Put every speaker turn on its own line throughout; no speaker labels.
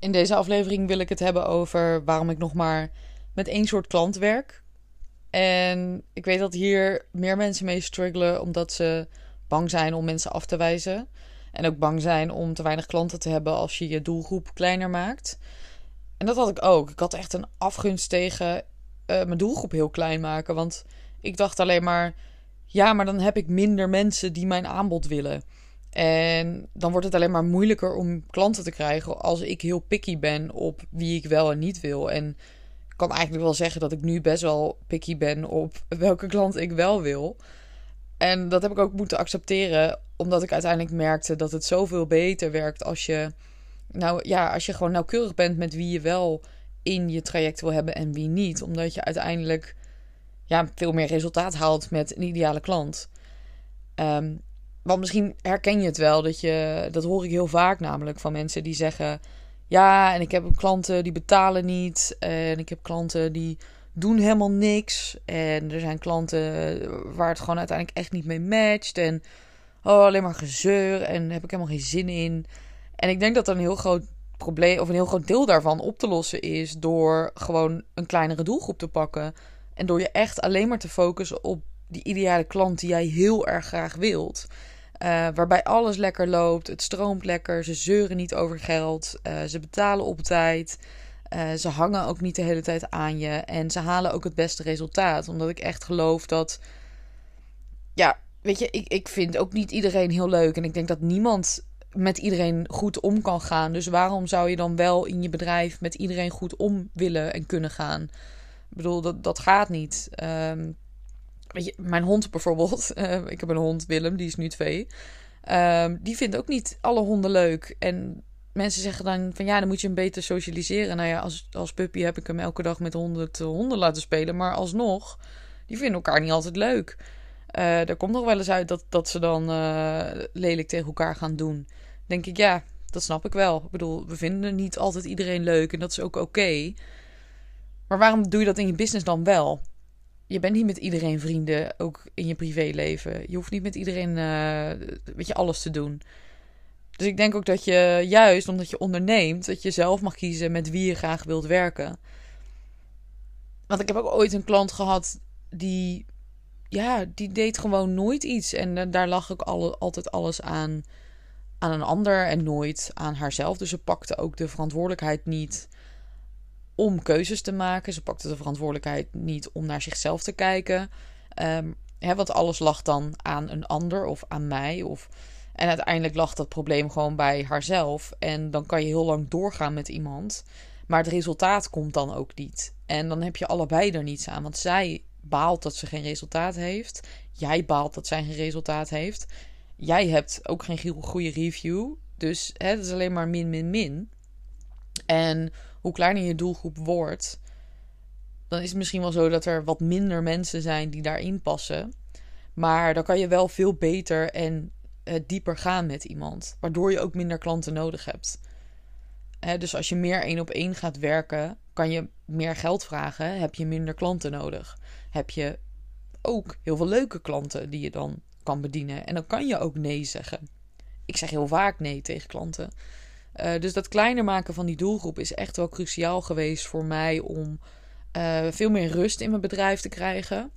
In deze aflevering wil ik het hebben over waarom ik nog maar met één soort klant werk. En ik weet dat hier meer mensen mee struggelen omdat ze bang zijn om mensen af te wijzen. En ook bang zijn om te weinig klanten te hebben als je je doelgroep kleiner maakt. En dat had ik ook. Ik had echt een afgunst tegen uh, mijn doelgroep heel klein maken. Want ik dacht alleen maar, ja, maar dan heb ik minder mensen die mijn aanbod willen. En dan wordt het alleen maar moeilijker om klanten te krijgen als ik heel picky ben op wie ik wel en niet wil. En ik kan eigenlijk wel zeggen dat ik nu best wel picky ben op welke klant ik wel wil. En dat heb ik ook moeten accepteren, omdat ik uiteindelijk merkte dat het zoveel beter werkt als je, nou ja, als je gewoon nauwkeurig bent met wie je wel in je traject wil hebben en wie niet. Omdat je uiteindelijk ja, veel meer resultaat haalt met een ideale klant. Um, want misschien herken je het wel, dat, je, dat hoor ik heel vaak namelijk van mensen die zeggen... Ja, en ik heb klanten die betalen niet. En ik heb klanten die doen helemaal niks. En er zijn klanten waar het gewoon uiteindelijk echt niet mee matcht. En oh, alleen maar gezeur. En heb ik helemaal geen zin in. En ik denk dat er een heel groot probleem, of een heel groot deel daarvan op te lossen is door gewoon een kleinere doelgroep te pakken. En door je echt alleen maar te focussen op die ideale klant die jij heel erg graag wilt. Uh, waarbij alles lekker loopt, het stroomt lekker, ze zeuren niet over geld, uh, ze betalen op tijd, uh, ze hangen ook niet de hele tijd aan je en ze halen ook het beste resultaat. Omdat ik echt geloof dat, ja, weet je, ik, ik vind ook niet iedereen heel leuk en ik denk dat niemand met iedereen goed om kan gaan. Dus waarom zou je dan wel in je bedrijf met iedereen goed om willen en kunnen gaan? Ik bedoel, dat, dat gaat niet. Um, Mijn hond bijvoorbeeld. Uh, ik heb een hond, Willem, die is nu twee. Um, die vindt ook niet alle honden leuk. En mensen zeggen dan van ja, dan moet je hem beter socialiseren. Nou ja, als, als puppy heb ik hem elke dag met honderd honden laten spelen. Maar alsnog, die vinden elkaar niet altijd leuk. Uh, er komt nog wel eens uit dat, dat ze dan uh, lelijk tegen elkaar gaan doen. Denk ik, ja, dat snap ik wel. Ik bedoel, we vinden niet altijd iedereen leuk en dat is ook oké. Maar waarom doe je dat in je business dan wel? Je bent niet met iedereen vrienden, ook in je privéleven. Je hoeft niet met iedereen, uh, weet je, alles te doen. Dus ik denk ook dat je juist omdat je onderneemt, dat je zelf mag kiezen met wie je graag wilt werken. Want ik heb ook ooit een klant gehad die, ja, die deed gewoon nooit iets. En uh, daar lag alle, altijd alles aan, aan een ander en nooit aan haarzelf. Dus ze pakte ook de verantwoordelijkheid niet om keuzes te maken. Ze pakte de verantwoordelijkheid niet om naar zichzelf te kijken. Um, hè, want alles lag dan aan een ander of aan mij. Of... En uiteindelijk lag dat probleem gewoon bij haarzelf. En dan kan je heel lang doorgaan met iemand. Maar het resultaat komt dan ook niet. En dan heb je allebei er niets aan. Want zij baalt dat ze geen resultaat heeft. Jij baalt dat zij geen resultaat heeft. Jij hebt ook geen goede review. Dus hè, het is alleen maar min, min, min. En hoe kleiner je doelgroep wordt, dan is het misschien wel zo dat er wat minder mensen zijn die daarin passen. Maar dan kan je wel veel beter en uh, dieper gaan met iemand, waardoor je ook minder klanten nodig hebt. dus als je meer één op één gaat werken, kan je meer geld vragen, heb je minder klanten nodig. Heb je ook heel veel leuke klanten die je dan kan bedienen. En dan kan je ook nee zeggen. Ik zeg heel vaak nee tegen klanten. Uh, dus dat kleiner maken van die doelgroep is echt wel cruciaal geweest voor mij om uh, veel meer rust in mijn bedrijf te krijgen.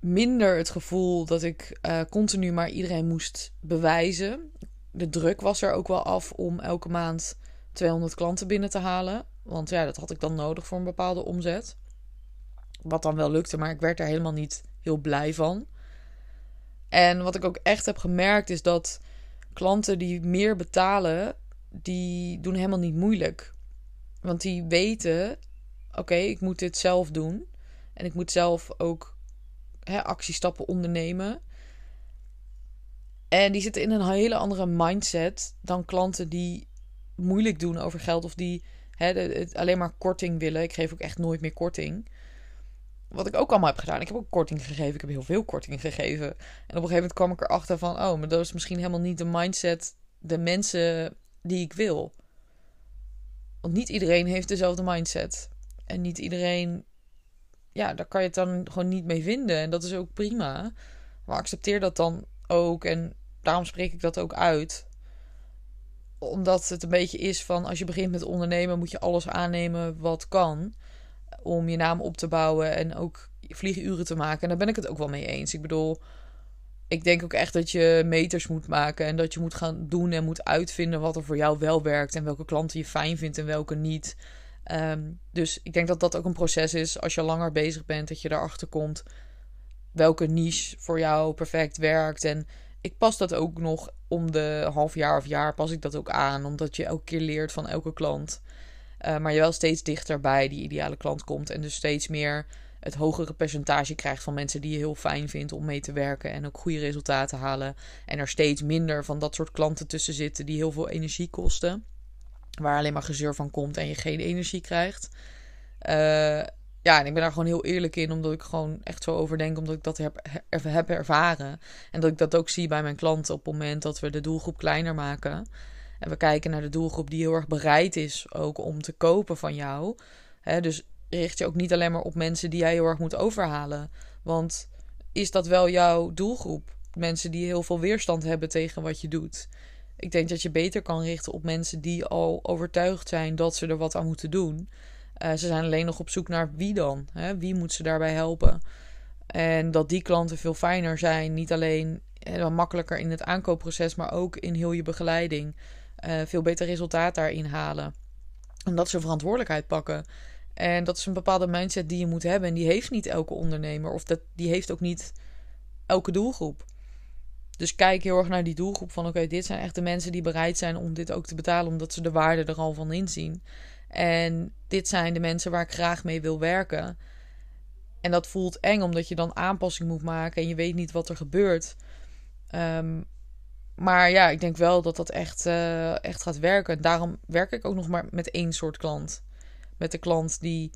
Minder het gevoel dat ik uh, continu maar iedereen moest bewijzen. De druk was er ook wel af om elke maand 200 klanten binnen te halen. Want ja, dat had ik dan nodig voor een bepaalde omzet. Wat dan wel lukte, maar ik werd er helemaal niet heel blij van. En wat ik ook echt heb gemerkt is dat klanten die meer betalen, die doen helemaal niet moeilijk. Want die weten, oké, ik moet dit zelf doen. En ik moet zelf ook hè, actiestappen ondernemen. En die zitten in een hele andere mindset dan klanten die moeilijk doen over geld of die hè, alleen maar korting willen. Ik geef ook echt nooit meer korting. Wat ik ook allemaal heb gedaan. Ik heb ook korting gegeven. Ik heb heel veel korting gegeven. En op een gegeven moment kwam ik erachter van... oh, maar dat is misschien helemaal niet de mindset... de mensen die ik wil. Want niet iedereen heeft dezelfde mindset. En niet iedereen... ja, daar kan je het dan gewoon niet mee vinden. En dat is ook prima. Maar accepteer dat dan ook. En daarom spreek ik dat ook uit. omdat het een beetje is van als je begint met ondernemen, moet je alles aannemen wat kan. Om je naam op te bouwen en ook vlieguren te maken. En daar ben ik het ook wel mee eens. Ik bedoel, ik denk ook echt dat je meters moet maken. En dat je moet gaan doen en moet uitvinden wat er voor jou wel werkt. En welke klanten je fijn vindt en welke niet. Ehm, dus ik denk dat dat ook een proces is als je langer bezig bent. Dat je erachter komt welke niche voor jou perfect werkt. En ik pas dat ook nog om de half jaar of jaar pas ik dat ook aan. Omdat je elke keer leert van elke klant. Uh, maar je wel steeds dichter bij die ideale klant komt. En dus steeds meer het hogere percentage krijgt van mensen die je heel fijn vindt om mee te werken. En ook goede resultaten halen. En er steeds minder van dat soort klanten tussen zitten die heel veel energie kosten. Waar alleen maar gezeur van komt en je geen energie krijgt. Uh, ja, en ik ben daar gewoon heel eerlijk in, omdat ik gewoon echt zo overdenk, omdat ik dat heb, heb ervaren. En dat ik dat ook zie bij mijn klanten op het moment dat we de doelgroep kleiner maken. En we kijken naar de doelgroep die heel erg bereid is ook om te kopen van jou. dus richt je ook niet alleen maar op mensen die jij heel erg moet overhalen. Want is dat wel jouw doelgroep? Mensen die heel veel weerstand hebben tegen wat je doet. Ik denk dat je beter kan richten op mensen die al overtuigd zijn dat ze er wat aan moeten doen. Uh, ze zijn alleen nog op zoek naar wie dan. Hè? Wie moet ze daarbij helpen? En dat die klanten veel fijner zijn. Niet alleen uh, makkelijker in het aankoopproces, maar ook in heel je begeleiding. Uh, veel beter resultaat daarin halen. Omdat ze verantwoordelijkheid pakken. En dat is een bepaalde mindset die je moet hebben. En die heeft niet elke ondernemer. Of dat, die heeft ook niet elke doelgroep. Dus kijk heel erg naar die doelgroep van oké, dit zijn echt de mensen die bereid zijn om dit ook te betalen, omdat ze de waarde er al van inzien. En dit zijn de mensen waar ik graag mee wil werken. En dat voelt eng omdat je dan aanpassing moet maken en je weet niet wat er gebeurt. Um, maar ja, ik denk wel dat dat echt, uh, echt gaat werken. Daarom werk ik ook nog maar met één soort klant. Met de klant die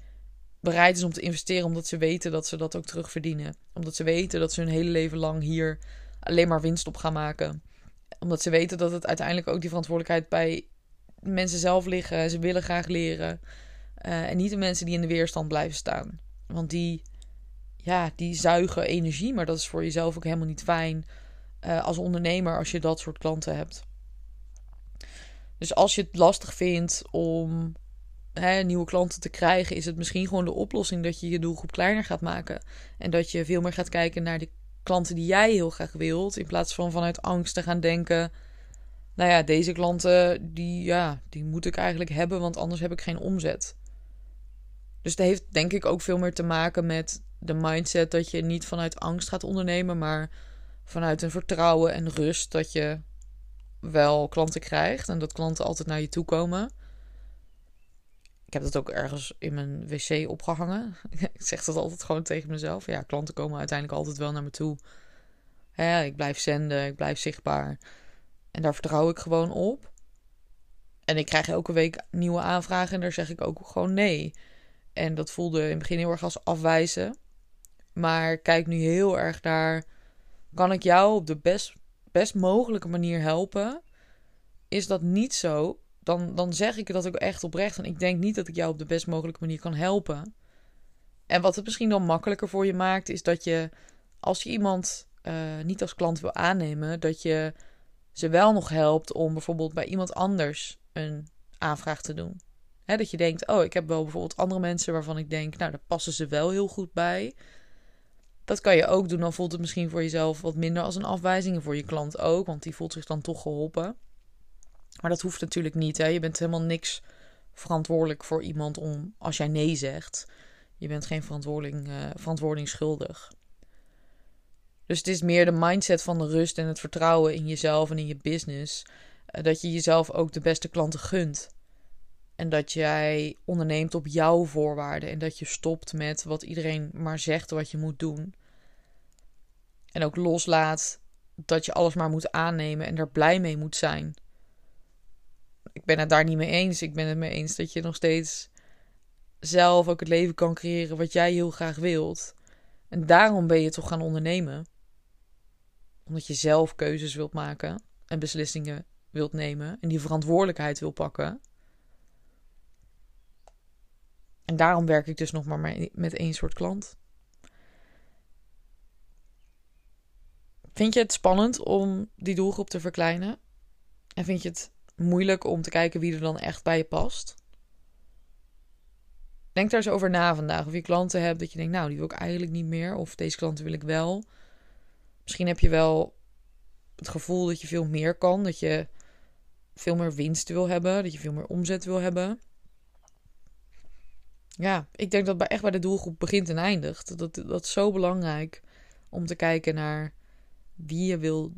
bereid is om te investeren, omdat ze weten dat ze dat ook terugverdienen. Omdat ze weten dat ze hun hele leven lang hier alleen maar winst op gaan maken. Omdat ze weten dat het uiteindelijk ook die verantwoordelijkheid bij mensen zelf liggen. Ze willen graag leren. Uh, en niet de mensen die in de weerstand blijven staan. Want die, ja, die zuigen energie. Maar dat is voor jezelf ook helemaal niet fijn. Uh, als ondernemer als je dat soort klanten hebt. Dus als je het lastig vindt om nieuwe klanten te krijgen, is het misschien gewoon de oplossing dat je je doelgroep kleiner gaat maken. En dat je veel meer gaat kijken naar de klanten die jij heel graag wilt. In plaats van vanuit angst te gaan denken nou ja, deze klanten, die, ja, die moet ik eigenlijk hebben, want anders heb ik geen omzet. Dus dat heeft denk ik ook veel meer te maken met de mindset dat je niet vanuit angst gaat ondernemen, maar vanuit een vertrouwen en rust dat je wel klanten krijgt en dat klanten altijd naar je toe komen. Ik heb dat ook ergens in mijn wc opgehangen. ik zeg dat altijd gewoon tegen mezelf. Ja, klanten komen uiteindelijk altijd wel naar me toe. Ik blijf zenden, ik blijf zichtbaar. En daar vertrouw ik gewoon op. En ik krijg elke week nieuwe aanvragen en daar zeg ik ook gewoon nee. En dat voelde in het begin heel erg als afwijzen. Maar kijk nu heel erg naar: kan ik jou op de best, best mogelijke manier helpen? Is dat niet zo, dan, dan zeg ik dat ook echt oprecht. En ik denk niet dat ik jou op de best mogelijke manier kan helpen. En wat het misschien dan makkelijker voor je maakt, is dat je als je iemand uh, niet als klant wil aannemen, dat je ze wel nog helpt om bijvoorbeeld bij iemand anders een aanvraag te doen. dat je denkt, oh, ik heb wel bijvoorbeeld andere mensen waarvan ik denk, nou, daar passen ze wel heel goed bij. Dat kan je ook doen. Dan voelt het misschien voor jezelf wat minder als een afwijzing. En voor je klant ook, want die voelt zich dan toch geholpen. Maar dat hoeft natuurlijk niet. Hè? Je bent helemaal niks verantwoordelijk voor iemand om als jij nee zegt. Je bent geen verantwoording, uh, verantwoording schuldig. Dus het is meer de mindset van de rust en het vertrouwen in jezelf en in je business. Eh, dat je jezelf ook de beste klanten gunt. En dat jij onderneemt op jouw voorwaarden. En dat je stopt met wat iedereen maar zegt wat je moet doen. En ook loslaat dat je alles maar moet aannemen en er blij mee moet zijn. Ik ben het daar niet mee eens. Ik ben het mee eens dat je nog steeds zelf ook het leven kan creëren wat jij heel graag wilt. En daarom ben je toch gaan ondernemen omdat je zelf keuzes wilt maken en beslissingen wilt nemen en die verantwoordelijkheid wil pakken. En daarom werk ik dus nog maar met één soort klant. Vind je het spannend om die doelgroep te verkleinen? En vind je het moeilijk om te kijken wie er dan echt bij je past. Denk daar eens over na vandaag. Of je klanten hebt dat je denkt, nou, die wil ik eigenlijk niet meer. Of deze klanten wil ik wel. Misschien heb je wel het gevoel dat je veel meer kan. Dat je veel meer winst wil hebben. Dat je veel meer omzet wil hebben. Ja, ik denk dat echt bij de doelgroep begint en eindigt. Dat, dat is zo belangrijk om te kijken naar wie je wil,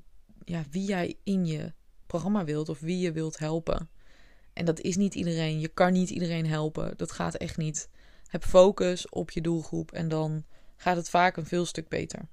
ja, wie jij in je programma wilt of wie je wilt helpen. En dat is niet iedereen. Je kan niet iedereen helpen. Dat gaat echt niet. Heb focus op je doelgroep en dan gaat het vaak een veel stuk beter.